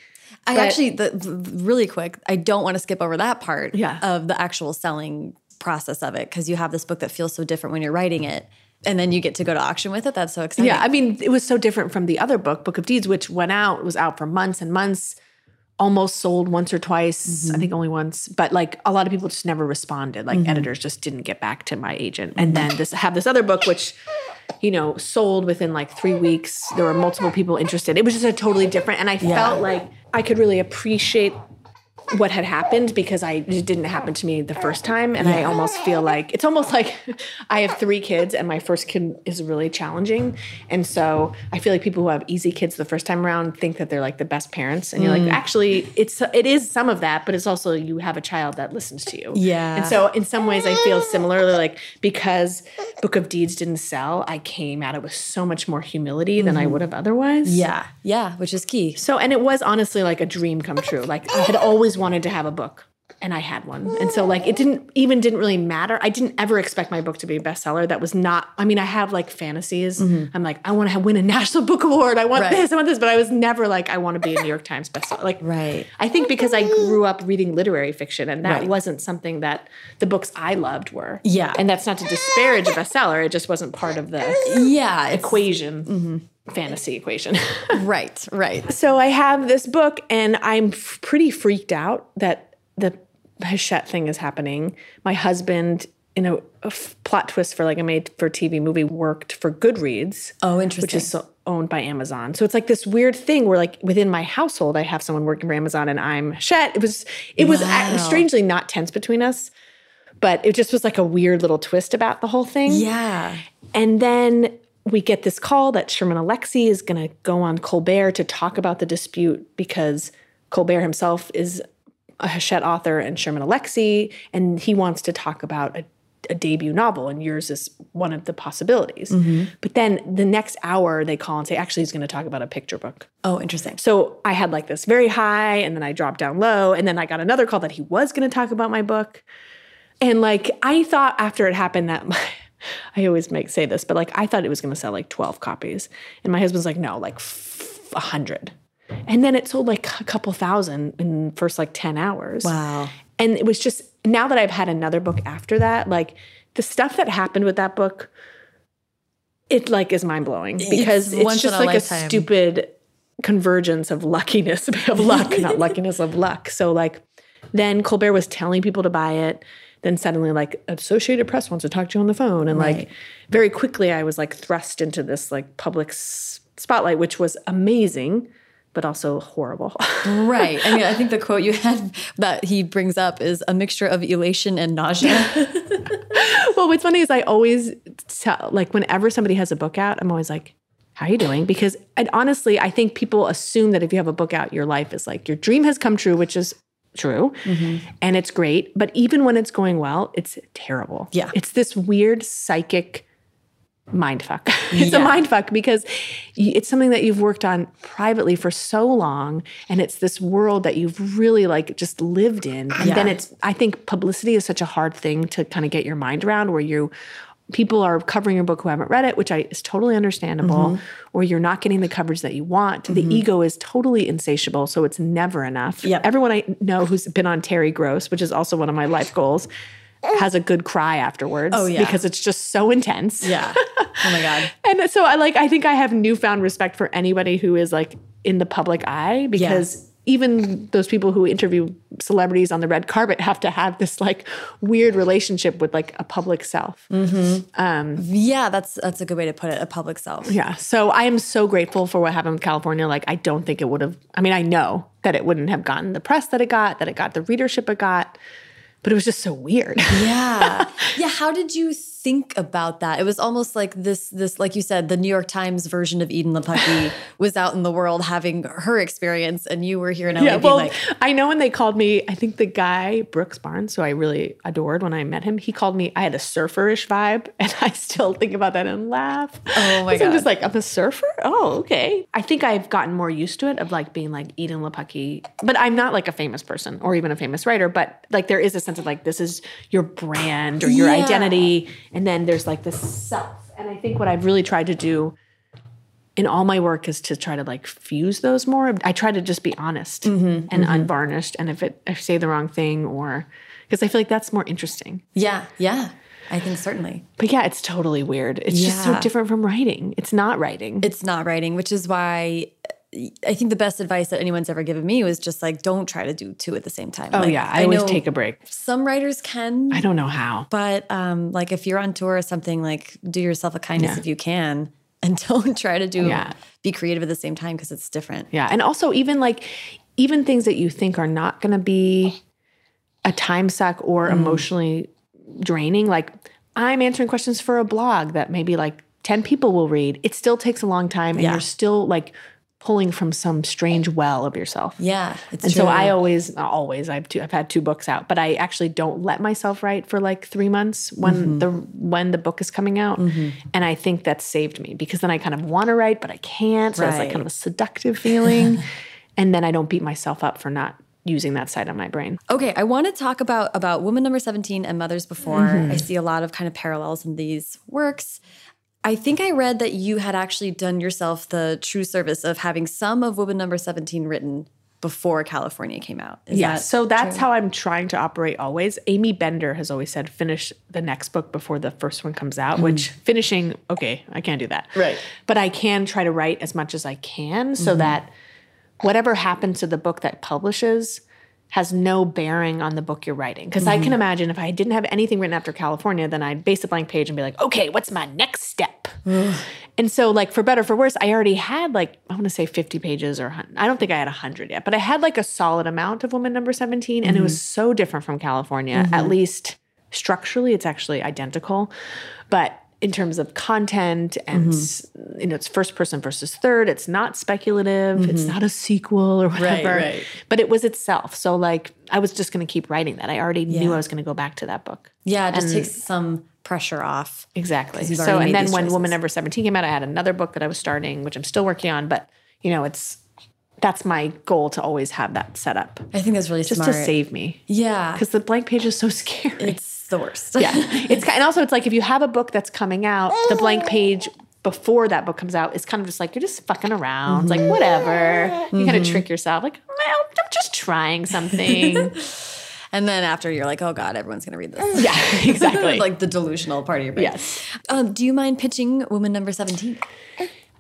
I But- actually, the, the- really quick, I don't want to skip over that part Yeah. of the actual selling process of it because you have this book that feels so different when you're writing it, and then you get to go to auction with it. That's so exciting. Yeah, I mean, it was so different from the other book, Book of Deeds, which went out, was out for months and months, almost sold once or twice, I think mm-hmm. only once. But like a lot of people just never responded. Like mm-hmm. editors just didn't get back to my agent. And mm-hmm. then this have this other book, which, you know, sold within like three weeks. There were multiple people interested. It was just a totally different. And I felt like I could really appreciate what had happened because I it didn't happen to me the first time and I almost feel like it's almost like I have three kids and my first kid is really challenging and so I feel like people who have easy kids the first time around think that they're like the best parents and you're like mm. actually it's it is some of that but it's also you have a child that listens to you Yeah. and so in some ways I feel similarly like because Book of Deeds didn't sell I came at it with so much more humility than I mm-hmm. would have otherwise Yeah. Yeah. Which is key. so, and it was honestly like a dream come true. Like I had always wanted to have a book and I had one. And so like it didn't even didn't really matter. I didn't ever expect my book to be a bestseller. That was not I mean, I have like fantasies. I'm like, I want to win a national book award. I want Mm-hmm. Right. this, I want this, but I was never like I want to be a New York Times bestseller. Like Right. I think because I grew up reading literary fiction and that Right. wasn't something that the books I loved were. Yeah. And that's not to disparage a bestseller. It just wasn't part of the Yeah. Equation. Mm-hmm. Fantasy equation. right. Right. So I have this book, and I'm f- pretty freaked out that the Hachette thing is happening. My husband, in a, a f- plot twist for like a made-for-TV movie, worked for Goodreads. Oh, interesting. Which is so- owned by Amazon. So it's like this weird thing where, like, within my household, I have someone working for Amazon, and I'm Hachette. It was, it was a- Wow. strangely not tense between us, but it just was like a weird little twist about the whole thing. yeah. And then we get this call that Sherman Alexie is going to go on Colbert to talk about the dispute because Colbert himself is a Hachette author and Sherman Alexie, and he wants to talk about a, a debut novel, and yours is one of the possibilities. Mm-hmm. But then the next hour, they call and say, actually, he's going to talk about a picture book. Oh, interesting. So I had like this very high, and then I dropped down low, and then I got another call that he was going to talk about my book. And like I thought after it happened that my, I always make say this, but like I thought it was going to sell like 12 copies. And my husband's like, no, like f- a hundred. And then it sold like a couple thousand in the first like 10 hours. Wow. And it was just now that I've had another book after that, like the stuff that happened with that book, it like is mind blowing because it's, in just a like lifetime. a stupid convergence of luckiness of luck, not luckiness of luck. So like then Colbert was telling people to buy it. Then suddenly like Associated Press wants to talk to you on the phone. And Right. like very quickly I was like thrust into this like public s- spotlight, which was amazing, but also horrible. Right. I mean, I think the quote you had that he brings up is a mixture of elation and nausea. well, what's funny is I always tell, like, whenever somebody has a book out, I'm always like, how are you doing? Because and honestly, I think people assume that if you have a book out, your life is like your dream has come true, which is true and it's great. But even when it's going well, it's terrible. Yeah. It's this weird psychic mind fuck. it's a Yeah. mind fuck because it's something that you've worked on privately for so long and it's this world that you've really like just lived in. And then it's I think publicity is such a hard thing to kind of get your mind around where you people are covering your book who haven't read it, which I is totally understandable, Mm-hmm. or you're not getting the coverage that you want. The ego is totally insatiable, so it's never enough. Yep. Everyone I know who's been on Terry Gross, which is also one of my life goals, has a good cry afterwards. Oh, yeah. Because it's just so intense. yeah. Oh my God. And so I like I think I have newfound respect for anybody who is like in the public eye because even those people who interview celebrities on the red carpet have to have this like weird relationship with like a public self. Mm-hmm. Um, yeah, that's that's a good way to put it. A public self. Yeah. So I am so grateful for what happened with California. Like I don't think it would have I mean, I know that it wouldn't have gotten the press that it got, that it got the readership it got, but it was just so weird. Yeah. yeah. How did you think about that? It was almost like this, this, like you said, the New York Times version of Edan Lepucki was out in the world having her experience, and you were here in LA Yeah, well, like, I know when they called me, I think the guy Brooks Barnes, who I really adored when I met him, he called me. I had a surferish vibe, and I still think about that and laugh. Oh my 'Cause I'm just like, I'm a surfer. Oh, okay. I think I've gotten more used to it of like being like Edan Lepucki, but I'm not like a famous person or even a famous writer. But like there is a sense of like this is your brand or your Yeah. identity, and then there's like this self. And I think what I've really tried to do in all my work is to try to like fuse those more. I try to just be honest Mm-hmm, and unvarnished. And if it if I say the wrong thing or because I feel like that's more interesting. yeah, yeah. I think certainly But yeah, it's totally weird. It's just so different from writing. It's not writing. it's not writing, which is why. I think the best advice that anyone's ever given me was just like, don't try to do two at the same time. oh yeah, I, always take a break. Some writers can, I don't know how. but um, like if you're on tour or something, like do yourself a kindness Yeah. if you can, and don't try to do Yeah. be creative at the same time because it's different. Yeah. And also even like even things that you think are not going to be a time suck or Mm. emotionally draining like I'm answering questions for a blog that maybe like 10 people will read. It still takes a long time and Yeah. you're still like pulling from some strange well of yourself. Yeah, it's And true. so I always, always, I've two, I've had two books out, but I actually don't let myself write for like three months when Mm-hmm. the when the book is coming out, and I think that saved me because then I kind of want to write, but I can't. So it's like kind of a seductive feeling, and then I don't beat myself up for not using that side of my brain. Okay, I want to talk about about woman number 17 and mothers before. Mm-hmm. I see a lot of kind of parallels in these works. I think I read that you had actually done yourself the true service of having some of woman number 17 written before California came out. Is Yeah, that so that's true? how I'm trying to operate always. Aimee Bender has always said finish the next book before the first one comes out, which finishing, okay, I can't do that. Mm. Right. But I can try to write as much as I can so Mm-hmm. that whatever happens to the book that publishes has no bearing on the book you're writing. Because I can Mm-hmm. imagine if I didn't have anything written after California, then I'd base a blank page and be like, okay, what's my next step? and so, like, for better, for worse, I already had like, I want to say 50 pages or I don't think I had 100 yet, but I had like a solid amount of Woman Number 17. And it was so different from California, at least structurally, it's actually identical. But in terms of content and mm-hmm. you know it's first person versus third. It's not speculative. It's mm-hmm. not a sequel or whatever. right. but it was itself. So like i was just going to keep writing that. I already knew i was going to go back to that book. Yeah, it just takes some pressure off. exactly. so and then when choices. woman number 17 came out i had another book that i was starting which i'm still working on but you know it's that's my goal to always have that set up. I think that's really just smart. to save me. Yeah, because the blank page is so scary. It's the worst. yeah it's ki- and also it's like if you have a book that's coming out the blank page before that book comes out is kind of just like you're just fucking around It's like mm-hmm. whatever you kind of mm-hmm. trick yourself like well, i'm just trying something and then after you're like, oh god, everyone's gonna read this. yeah exactly like the delusional part of your brain. Yes. Um, do you mind pitching woman number 17?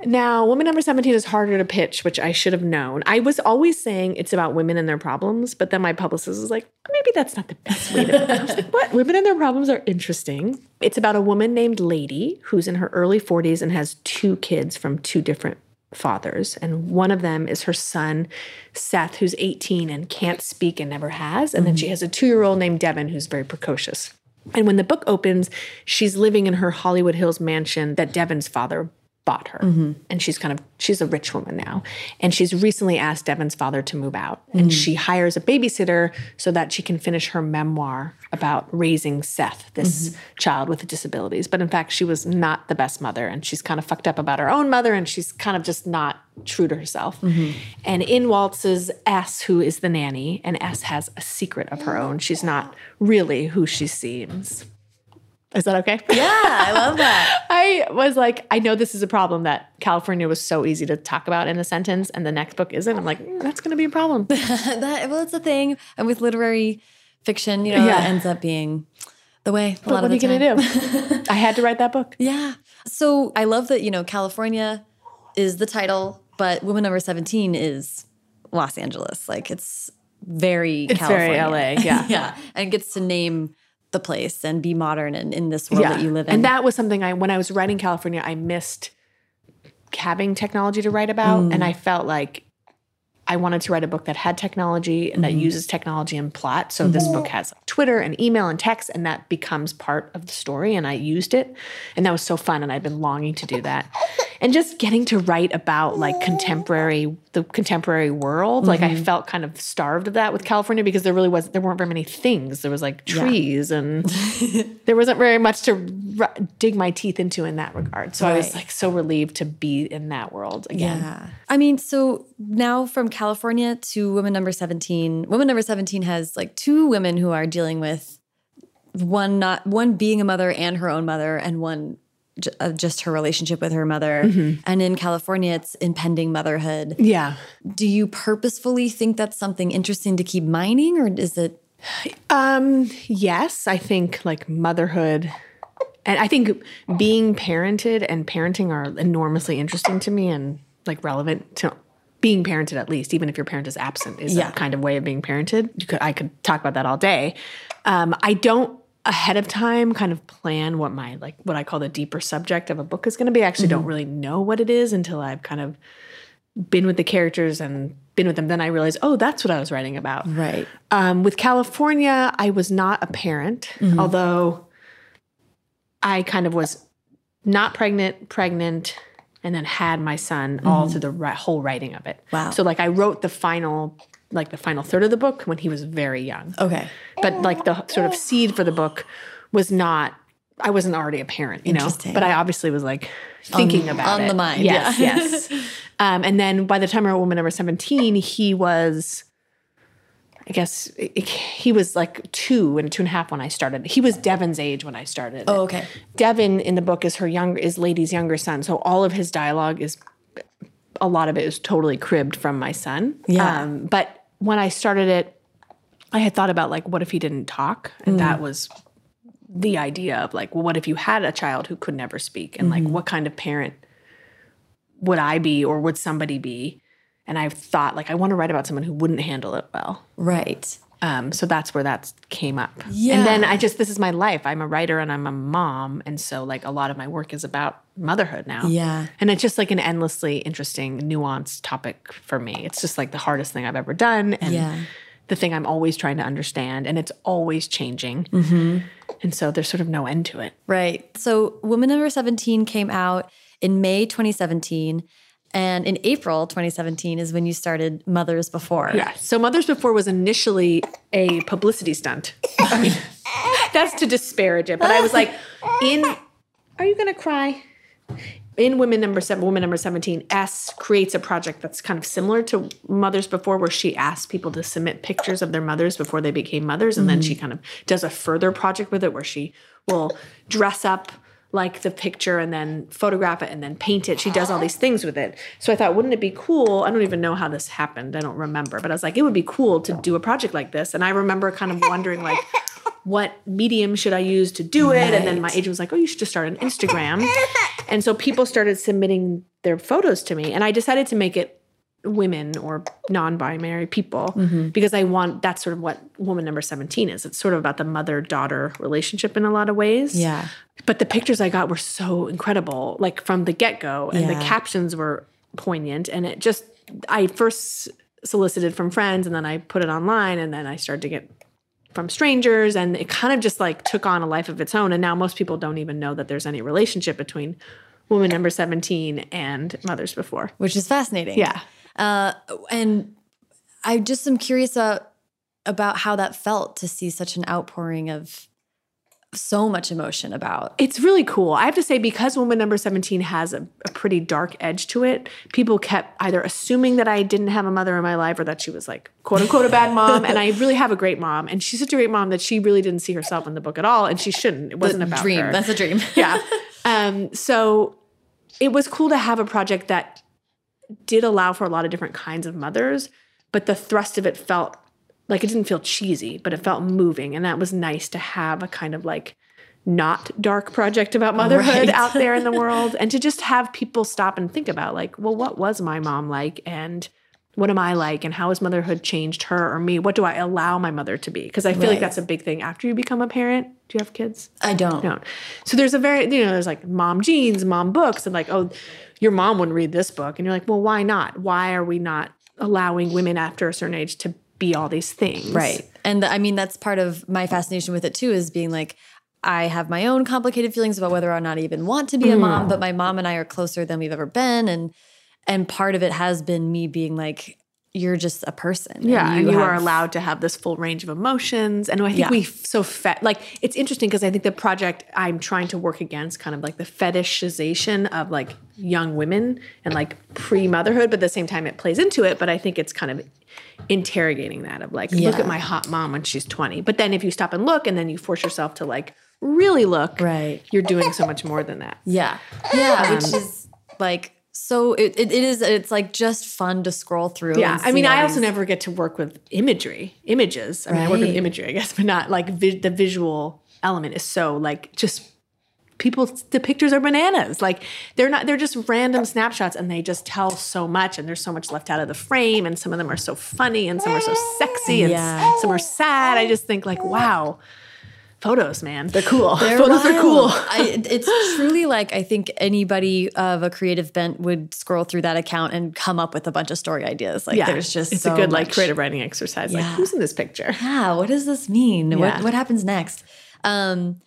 Now woman number 17 is harder to pitch which i should have known. I was always saying it's about women and their problems but then my publicist was like maybe that's not the best way to I was like, what? Women and their problems are interesting. It's about a woman named lady who's in her early 40s and has two kids from two different fathers and one of them is her son seth who's 18 and can't speak and never has and then she mm-hmm. has a two-year-old named devin who's very precocious. And when the book opens she's living in her hollywood hills mansion that devin's father bought her. Mm-hmm. And she's kind of she's a rich woman now. And she's recently asked devin's father to move out. And mm-hmm. she hires a babysitter so that she can finish her memoir about raising seth this mm-hmm. child with disabilities. But in fact she was not the best mother. And she's kind of fucked up about her own mother. And she's kind of just not true to herself. And in waltzes s who is the nanny and s has a secret of her own. She's not really who she seems is that okay Yeah, I love that. I was like, I know this is a problem that California was so easy to talk about in a sentence, and the next book isn't. I'm like, mm, that's going to be a problem. that well, it's a thing. And with literary fiction, you know, Yeah. it ends up being the way. A But lot what are you going to do? I had to write that book. Yeah. So I love that, you know, California is the title, but Woman Number 17 is Los Angeles. Like it's very It's very California. LA, yeah. yeah. And gets to name the place and be modern and in this world that you live in. And that was something I, when I was writing California, I missed having technology to write about. And mm. I felt like I wanted to write a book that had technology and that mm-hmm. uses technology in plot. So this book mm-hmm. has Twitter and email and text, and that becomes part of the story. And I used it. And that was so fun. And I've been longing to do that. And just getting to write about like contemporary, the contemporary world. Like I mm-hmm. felt kind of starved of that with California because there really was, there weren't very many things. There was like trees and there wasn't very much to r- dig my teeth into in that regard. So I was like so relieved to be in that world again. Yeah. I mean, so now from California to woman number 17, woman number 17 has like two women who are dealing with one not one being a mother and her own mother and one uh, just her relationship with her mother. And in California it's impending motherhood. Yeah. Do you purposefully think that's something interesting to keep mining or is it Um, yes, I think like motherhood and I think being parented and parenting are enormously interesting to me and like relevant to being parented at least, even if your parent is absent, is Yeah. a kind of way of being parented. You could, I could talk about that all day. Um, I don't ahead of time kind of plan what my like what I call the deeper subject of a book is going to be. I actually don't mm-hmm. really know what it is until I've kind of been with the characters and been with them. Then I realized, oh, that's what I was writing about. Right. Um, with California, I was not a parent, mm-hmm. although I kind of was not pregnant, pregnant, and then had my son all mm-hmm. through the ri- whole writing of it. Wow. So like I wrote the final, like the final third of the book when he was very young. Okay. But like the sort of seed for the book was not. I wasn't already a parent, you know, but I obviously was like thinking about on it. the mind, Yes, yeah. yes. Um, and then by the time I wrote Woman Number Seventeen, he was I guess it- he was like two and two and a half when I started. He was Devin's age when I started. Oh, okay. Devin in the book is her younger is Lady's younger son, so all of his dialogue is a lot of it is totally cribbed from my son. Yeah. Um, but when I started it, I had thought about like, what if he didn't talk? And that was the idea of like, well, what if you had a child who could never speak? And like, what kind of parent would I be or would somebody be? And I've thought like, I want to write about someone who wouldn't handle it well. Right. Um, so that's where that came up. Yeah. And then I just, this is my life. I'm a writer and I'm a mom. And so, like, a lot of my work is about motherhood now. Yeah. And it's just like an endlessly interesting, nuanced topic for me. It's just like the hardest thing I've ever done. And Yeah. the thing I'm always trying to understand. And it's always changing. Mm-hmm. And so there's sort of no end to it. Right. So Woman Number 17 came out in May 2017. And in April 2017 is when you started Mothers Before. Yeah. So Mothers Before was initially a publicity stunt. I mean, that's to disparage it, but I was like, in Are you gonna cry? In Women Number Seven, Woman Number Seventeen, S creates a project that's kind of similar to Mothers Before, where she asks people to submit pictures of their mothers before they became mothers, and then mm-hmm. she kind of does a further project with it, where she will dress up like the picture and then photograph it and then paint it. She does all these things with it. So I thought, wouldn't it be cool? I don't even know how this happened. I don't remember, but I was like, it would be cool to do a project like this. And I remember kind of wondering, like, what medium should I use to do it? And then my agent was like, oh, you should just start an Instagram. And so people started submitting their photos to me. And I decided to make it women or non-binary people mm-hmm. because I want that's sort of what woman number 17 is. It's sort of about the mother-daughter relationship in a lot of ways. Yeah. But the pictures I got were so incredible, like from the get-go. And the captions were poignant. And it just I first solicited from friends and then I put it online and then I started to get from strangers and it kind of just like took on a life of its own and now most people don't even know that there's any relationship between woman number 17 and mothers before Which is fascinating. yeah Uh, and I just am curious about, about how that felt to see such an outpouring of so much emotion about. it's really cool i have to say because woman number 17 has a, a pretty dark edge to it people kept either assuming that i didn't have a mother in my life or that she was like quote unquote a bad mom and i really have a great mom and she's such a great mom that she really didn't see herself in the book at all and she shouldn't it wasn't about dream. her. That's a dream. yeah. Um, so it was cool to have a project that did allow for a lot of different kinds of mothers, but the thrust of it felt like it didn't feel cheesy, but it felt moving. And that was nice to have a kind of like not dark project about motherhood Right. out there in the world and to just have people stop and think about like, well, what was my mom like? And what am I like? And how has motherhood changed her or me? What do I allow my mother to be? Because I feel like that's a big thing after you become a parent. Do you have kids? I don't. don't. So there's a very, you know, there's like mom jeans, mom books, and like, oh, your mom wouldn't read this book. And you're like, well, why not? Why are we not allowing women after a certain age to be all these things? Right. And I mean, that's part of my fascination with it too, is being like, I have my own complicated feelings about whether or not I even want to be a Mm. mom, but my mom and I are closer than we've ever been. And and part of it has been me being like, you're just a person. Yeah, and you, are have- allowed to have this full range of emotions. And I think Yeah. we f- so fe- like it's interesting because I think the project I'm trying to work against kind of like the fetishization of like young women and like pre-motherhood, but at the same time it plays into it. But I think it's kind of interrogating that of like, look at my hot mom when she's 20. But then if you stop and look and then you force yourself to like really look, Right. you're doing so much more than that. Yeah. Yeah. which Um, is like so it, it, it is it's like just fun to scroll through. Yeah, I mean, I also these- never get to work with imagery, images. I mean, I work with imagery, I guess, but not like vi- the visual element is so like just people. The pictures are bananas. Like they're not. They're just random snapshots, and they just tell so much. And there's so much left out of the frame, and some of them are so funny, and some are so sexy, and Yeah. some are sad. I just think like, wow. Photos, man. They're cool. They're photos are cool. I, it's truly like I think anybody of a creative bent would scroll through that account and come up with a bunch of story ideas. Like yeah, there's just it's so a good much. like creative writing exercise. Like who's in this picture? Yeah, what does this mean? What what happens next? Um,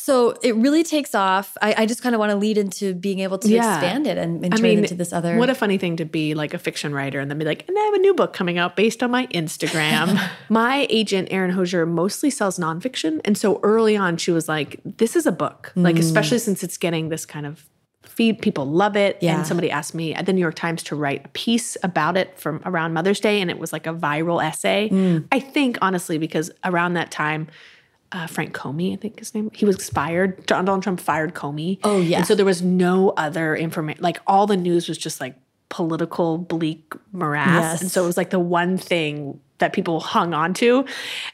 so it really takes off. I, I just kind of want to lead into being able to Yeah. expand it and, and turn mean, it into this other. What a funny thing to be like a fiction writer and then be like, and I have a new book coming out based on my Instagram. my agent, Erin Hosier, mostly sells nonfiction. And so early on, she was like, this is a book. Like, Mm. especially since it's getting this kind of feed, people love it. Yeah. And somebody asked me at the New York Times to write a piece about it from around Mother's Day. And it was like a viral essay. Mm. I think, honestly, because around that time, uh, Frank Comey, I think his name, he was fired. Donald Trump fired Comey. Oh, yeah. And so there was no other information. Like all the news was just like political bleak morass. Yes. And so it was like the one thing that people hung on to.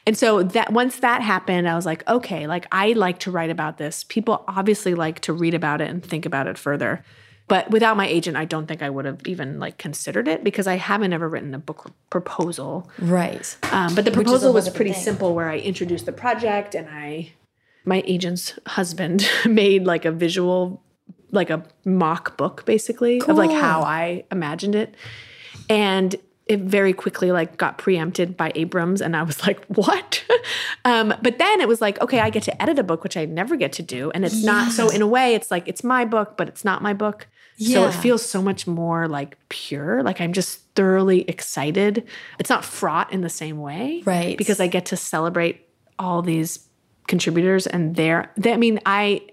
And so that once that happened, I was like, okay, like I like to write about this. People obviously like to read about it and think about it further. But without my agent, I don't think I would have even like considered it because I haven't ever written a book proposal. right. Um, but the proposal was pretty thing. simple where I introduced the project and I, my agent's husband made like a visual, like a mock book basically of like how I imagined it. And it very quickly like got preempted by Abrams and I was like, what? um, but then it was like, okay, I get to edit a book, which I never get to do. And it's not, so in a way it's like, it's my book, but it's not my book. So it feels so much more like pure. Like I'm just thoroughly excited. It's not fraught in the same way. Right. Because I get to celebrate all these contributors and their, they, I mean, I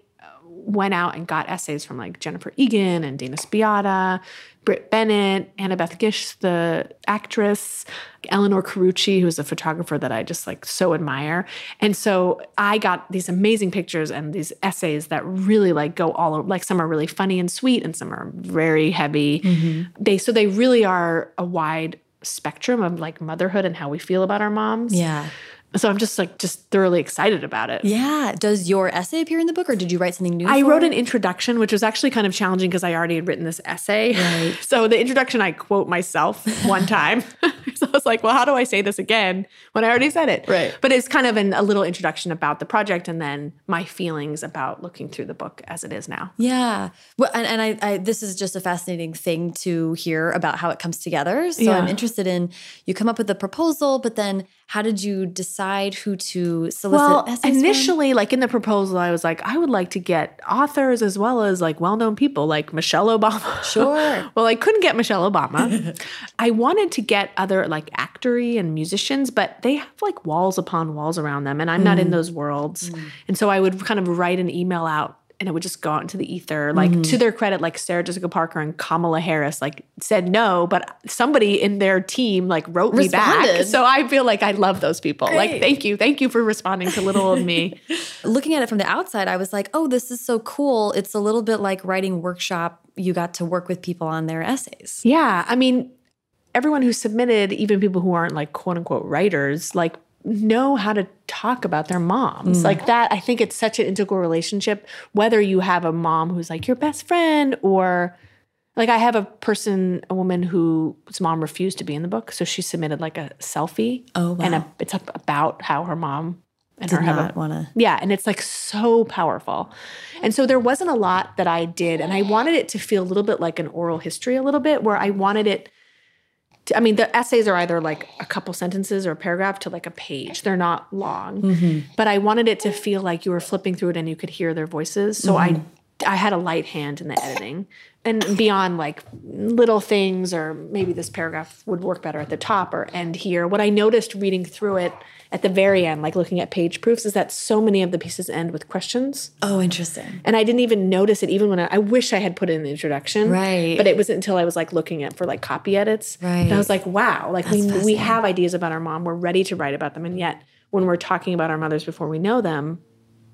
went out and got essays from like Jennifer Egan and Dana Spiotta, Brit Bennett, Annabeth Gish, the actress, Elinor Carucci, who's a photographer that I just like so admire. And so I got these amazing pictures and these essays that really like go all over, like some are really funny and sweet and some are very heavy. Mm-hmm. They so they really are a wide spectrum of like motherhood and how we feel about our moms. Yeah. So I'm just like just thoroughly excited about it. Yeah. Does your essay appear in the book or did you write something new? I wrote it? an introduction, which was actually kind of challenging because I already had written this essay. Right. So the introduction, I quote myself one time. so I was like, well, how do I say this again when I already said it? Right. But it's kind of an, a little introduction about the project and then my feelings about looking through the book as it is now. Yeah. Well, and, and I, I, this is just a fascinating thing to hear about how it comes together. So Yeah. I'm interested in you come up with the proposal, but then how did you decide who to solicit Well, essays from? initially, like in the proposal, I was like, I would like to get authors as well as like well known people like Michelle Obama. Sure. well, I couldn't get Michelle Obama. I wanted to get other like actory and musicians, but they have like walls upon walls around them, and I'm not in mm. those worlds. Mm. And so I would kind of write an email out. And it would just go out into the ether. Like to mm-hmm. their credit, like Sarah Jessica Parker and Kamala Harris, like said no, but somebody in their team like wrote me back. So I feel like I love those people. Like, thank you, thank you for responding to little of me. Looking at it from the outside, I was like, oh, this is so cool. It's a little bit like writing workshop. You got to work with people on their essays. Yeah. I mean, everyone who submitted, even people who aren't like quote unquote writers, like know how to talk about their moms. Mm. Like that, I think it's such an integral relationship, whether you have a mom who's like your best friend or like I have a person, a woman whose mom refused to be in the book. So she submitted like a selfie. Oh, And a, it's about how her mom and Did her have a want to. yeah, and it's like so powerful. And so there wasn't a lot that I did. And I wanted it to feel a little bit like an oral history, a little bit, where I wanted it I mean, the essays are either like a couple sentences or a paragraph to like a page. They're not long. Mm-hmm. But I wanted it to feel like you were flipping through it and you could hear their voices. So I mm-hmm. I had a light hand in the editing. And beyond like little things, or maybe this paragraph would work better at the top or end here. What I noticed reading through it at the very end, like looking at page proofs, is that so many of the pieces end with questions. Oh, interesting. And I didn't even notice it even when I, I wish I had put it in the introduction. Right. But it wasn't until I was like looking at for like copy edits. Right. And I was like, wow, like we, we have ideas about our mom. We're ready to write about them. And yet when we're talking about our mothers before we know them,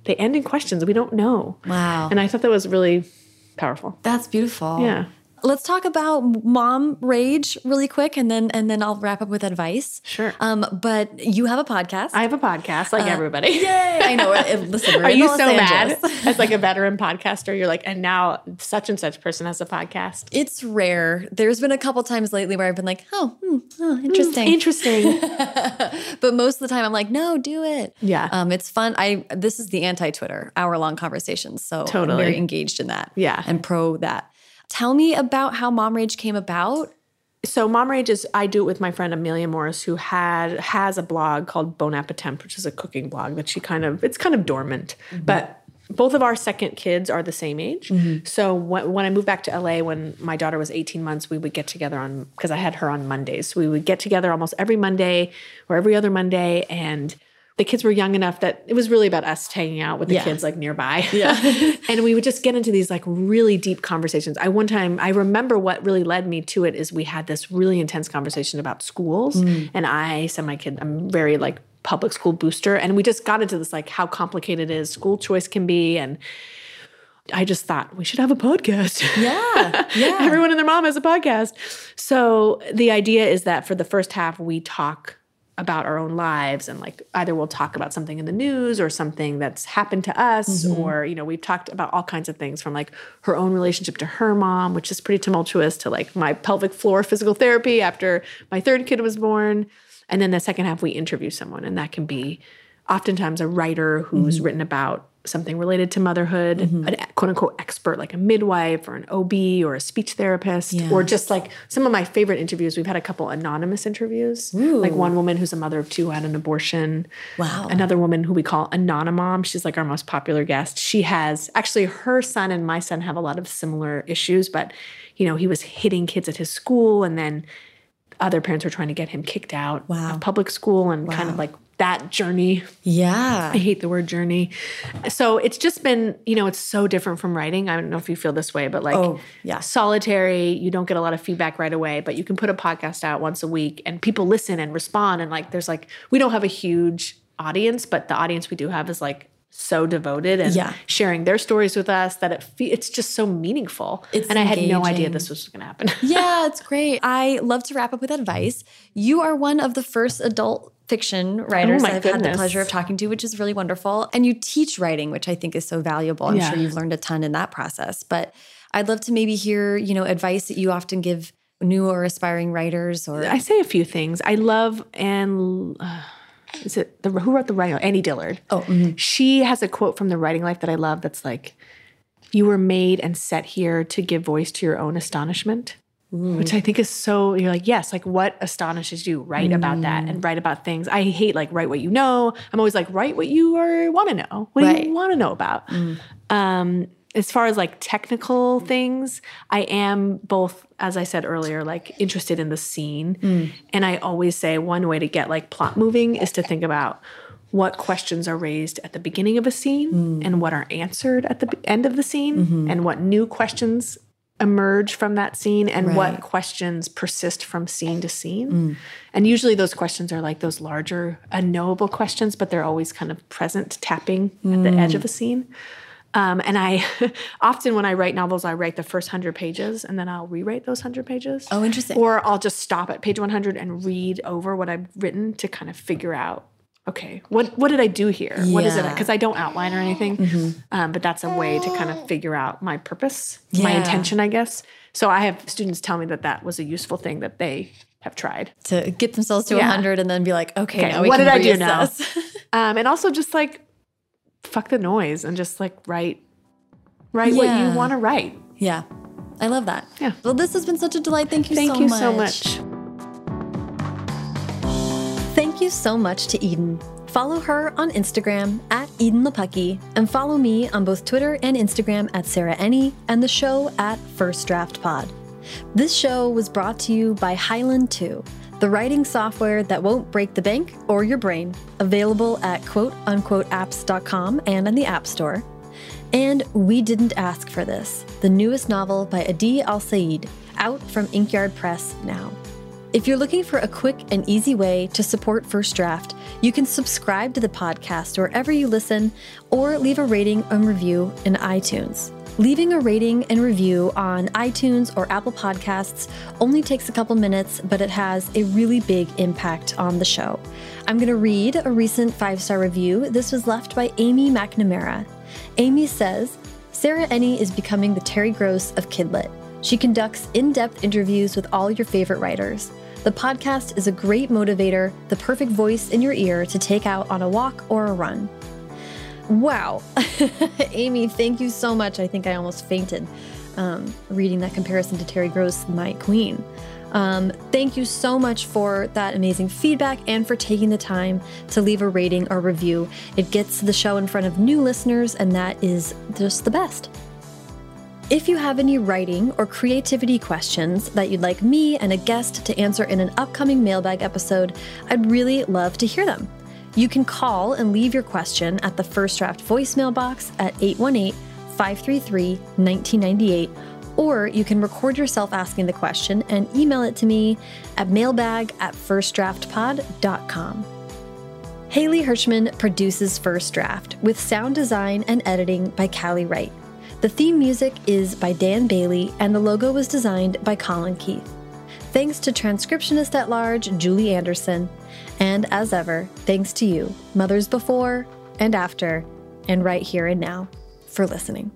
they end in questions we don't know. Wow. And I thought that was really powerful. That's beautiful. Yeah. Let's talk about mom rage really quick, and then and then I'll wrap up with advice. Sure. Um, but you have a podcast. I have a podcast like everybody. Yay! I know. Listen, we're Are you Los so mad as like a veteran podcaster? You're like, and now such and such person has a podcast. It's rare. There's been a couple times lately where I've been like, oh, hmm, oh interesting. Interesting. but most of the time, I'm like, no, do it. Yeah. Um, it's fun. I this is the anti-Twitter hour long conversations, so Totally. I'm very engaged in that. Yeah. and pro that. Tell me about how Mom Rage came about. so mom rage is i do it with my friend amelia morris who had has a blog called Bon Appétempt which is a cooking blog that she kind of it's kind of dormant. Mm-hmm. But both of our second kids are the same age. Mm-hmm. So when, when i moved back to la when my daughter was 18 months we would get together on because i had her on mondays. So we would get together almost every monday or every other monday and the kids were young enough that it was really about us hanging out with the Yeah. kids like nearby. Yeah. and we would just get into these like really deep conversations. I one time I remember what really led me to it is we had this really intense conversation about schools. Hmm. And I said my kid, I'm very like public school booster. And we just got into this like how complicated it is school choice can be. And I just thought we should have a podcast. Yeah, yeah. Everyone and their mom has a podcast. So the idea is that for the first half, we talk about our own lives and like either we'll talk about something in the news or something that's happened to us mm-hmm. or you know we've talked about all kinds of things from like her own relationship to her mom which is pretty tumultuous to like my pelvic floor physical therapy after my third kid was born. And then the second half we interview someone and that can be oftentimes a writer who's mm-hmm. written about something related to motherhood, mm-hmm. a quote unquote expert like a midwife or an OB or a speech therapist, or just like some of my favorite interviews. We've had a couple anonymous interviews, like one woman who's a mother of two who had an abortion. Wow. Another woman who we call Anonymom. She's like our most popular guest. She has actually her son and my son have a lot of similar issues, but you know, he was hitting kids at his school and then other parents were trying to get him kicked out Wow. of public school and kind of like that journey Yeah. I hate the word journey. So it's just been, you know, it's so different from writing. I don't know if you feel this way, but like Oh, yeah. solitary, you don't get a lot of feedback right away, but you can put a podcast out once a week and people listen and respond. And like there's like we don't have a huge audience, but the audience we do have is like so devoted and Yeah. sharing their stories with us that it fe- it's just so meaningful. It's and I had no idea this was going to happen. yeah, it's great. I love to wrap up with advice. You are one of the first adult fiction writers Oh I've had the pleasure of talking to, which is really wonderful. And you teach writing, which I think is so valuable. I'm Yeah. sure you've learned a ton in that process. But I'd love to maybe hear, you know, advice that you often give new or aspiring writers or I say a few things. I love and uh, is it the who wrote the writing? Annie Dillard. Oh, mhm. she has a quote from the Writing Life that I love. That's like, "You were made and set here to give voice to your own astonishment." Which I think is so. You're like, yes, like what astonishes you? Write about that Mm. and write about things. I hate like write what you know. I'm always like write what you are want to know. What do Right. Mm. you want to know about? Um, as far as like technical things, I am both, as I said earlier, like interested in the scene. Mm. And I always say one way to get like plot moving is to think about what questions are raised at the beginning of a scene Mm. and what are answered at the end of the scene Mm-hmm. and what new questions emerge from that scene and Right. Mm. what questions persist from scene to scene. And usually those questions are like those larger unknowable questions, but they're always kind of present tapping at the Mm. edge of a scene. Um, and I often, when I write novels, I write the first hundred pages and then I'll rewrite those hundred pages. Oh, interesting. Or I'll just stop at page 100 and read over what I've written to kind of figure out, okay, what what did I do here? What is it? Mm-hmm. Because I don't outline or anything. Um, but that's a way to kind of figure out my purpose, my intention, I guess. So I have students tell me that that was a useful thing that they have tried. to get themselves to Yeah. 100 and then be like, okay, Okay, now we what can did I do now? Um, and also just like fuck the noise and just like write, write what you want to write. yeah. I love that. Yeah. Well, this has been such a delight. Thank you Thank so you much. so much. Thank you so much to Edan. Follow her on Instagram at Edan Lepucki and follow me on both Twitter and Instagram at Sarah Enni and the show at First Draft Pod. This show was brought to you by Highland 2, the writing software that won't break the bank or your brain, available at quote unquote apps.com and in the App Store. And We Didn't Ask for This, the newest novel by Adi Alsaid, out from Inkyard Press now. If you're looking for a quick and easy way to support First Draft, you can subscribe to the podcast wherever you listen or leave a rating and review in iTunes. Leaving a rating and review on iTunes or Apple Podcasts only takes a couple minutes, but it has a really big impact on the show. I'm going to read a recent five star review. This was left by Amy McNamara. Amy says, Sarah Enni is becoming the Terry Gross of Kidlit. She conducts in depth interviews with all your favorite writers. The podcast is a great motivator, the perfect voice in your ear to take out on a walk or a run. Wow. Amy, thank you so much. I think I almost fainted um, reading that comparison to Terry Gross, my queen. Um, thank you so much for that amazing feedback and for taking the time to leave a rating or review. It gets the show in front of new listeners, and that is just the best. If you have any writing or creativity questions that you'd like me and a guest to answer in an upcoming mailbag episode, I'd really love to hear them. You can call and leave your question at the First Draft voicemail box at 818 533 1998, or you can record yourself asking the question and email it to me at mailbag at firstdraftpod.com. Haley Hirschman produces First Draft with sound design and editing by Callie Wright. The theme music is by Dan Bailey, and the logo was designed by Colin Keith. Thanks to transcriptionist at large Julie Anderson, and as ever, thanks to you, mothers before and after, and right here and now, for listening.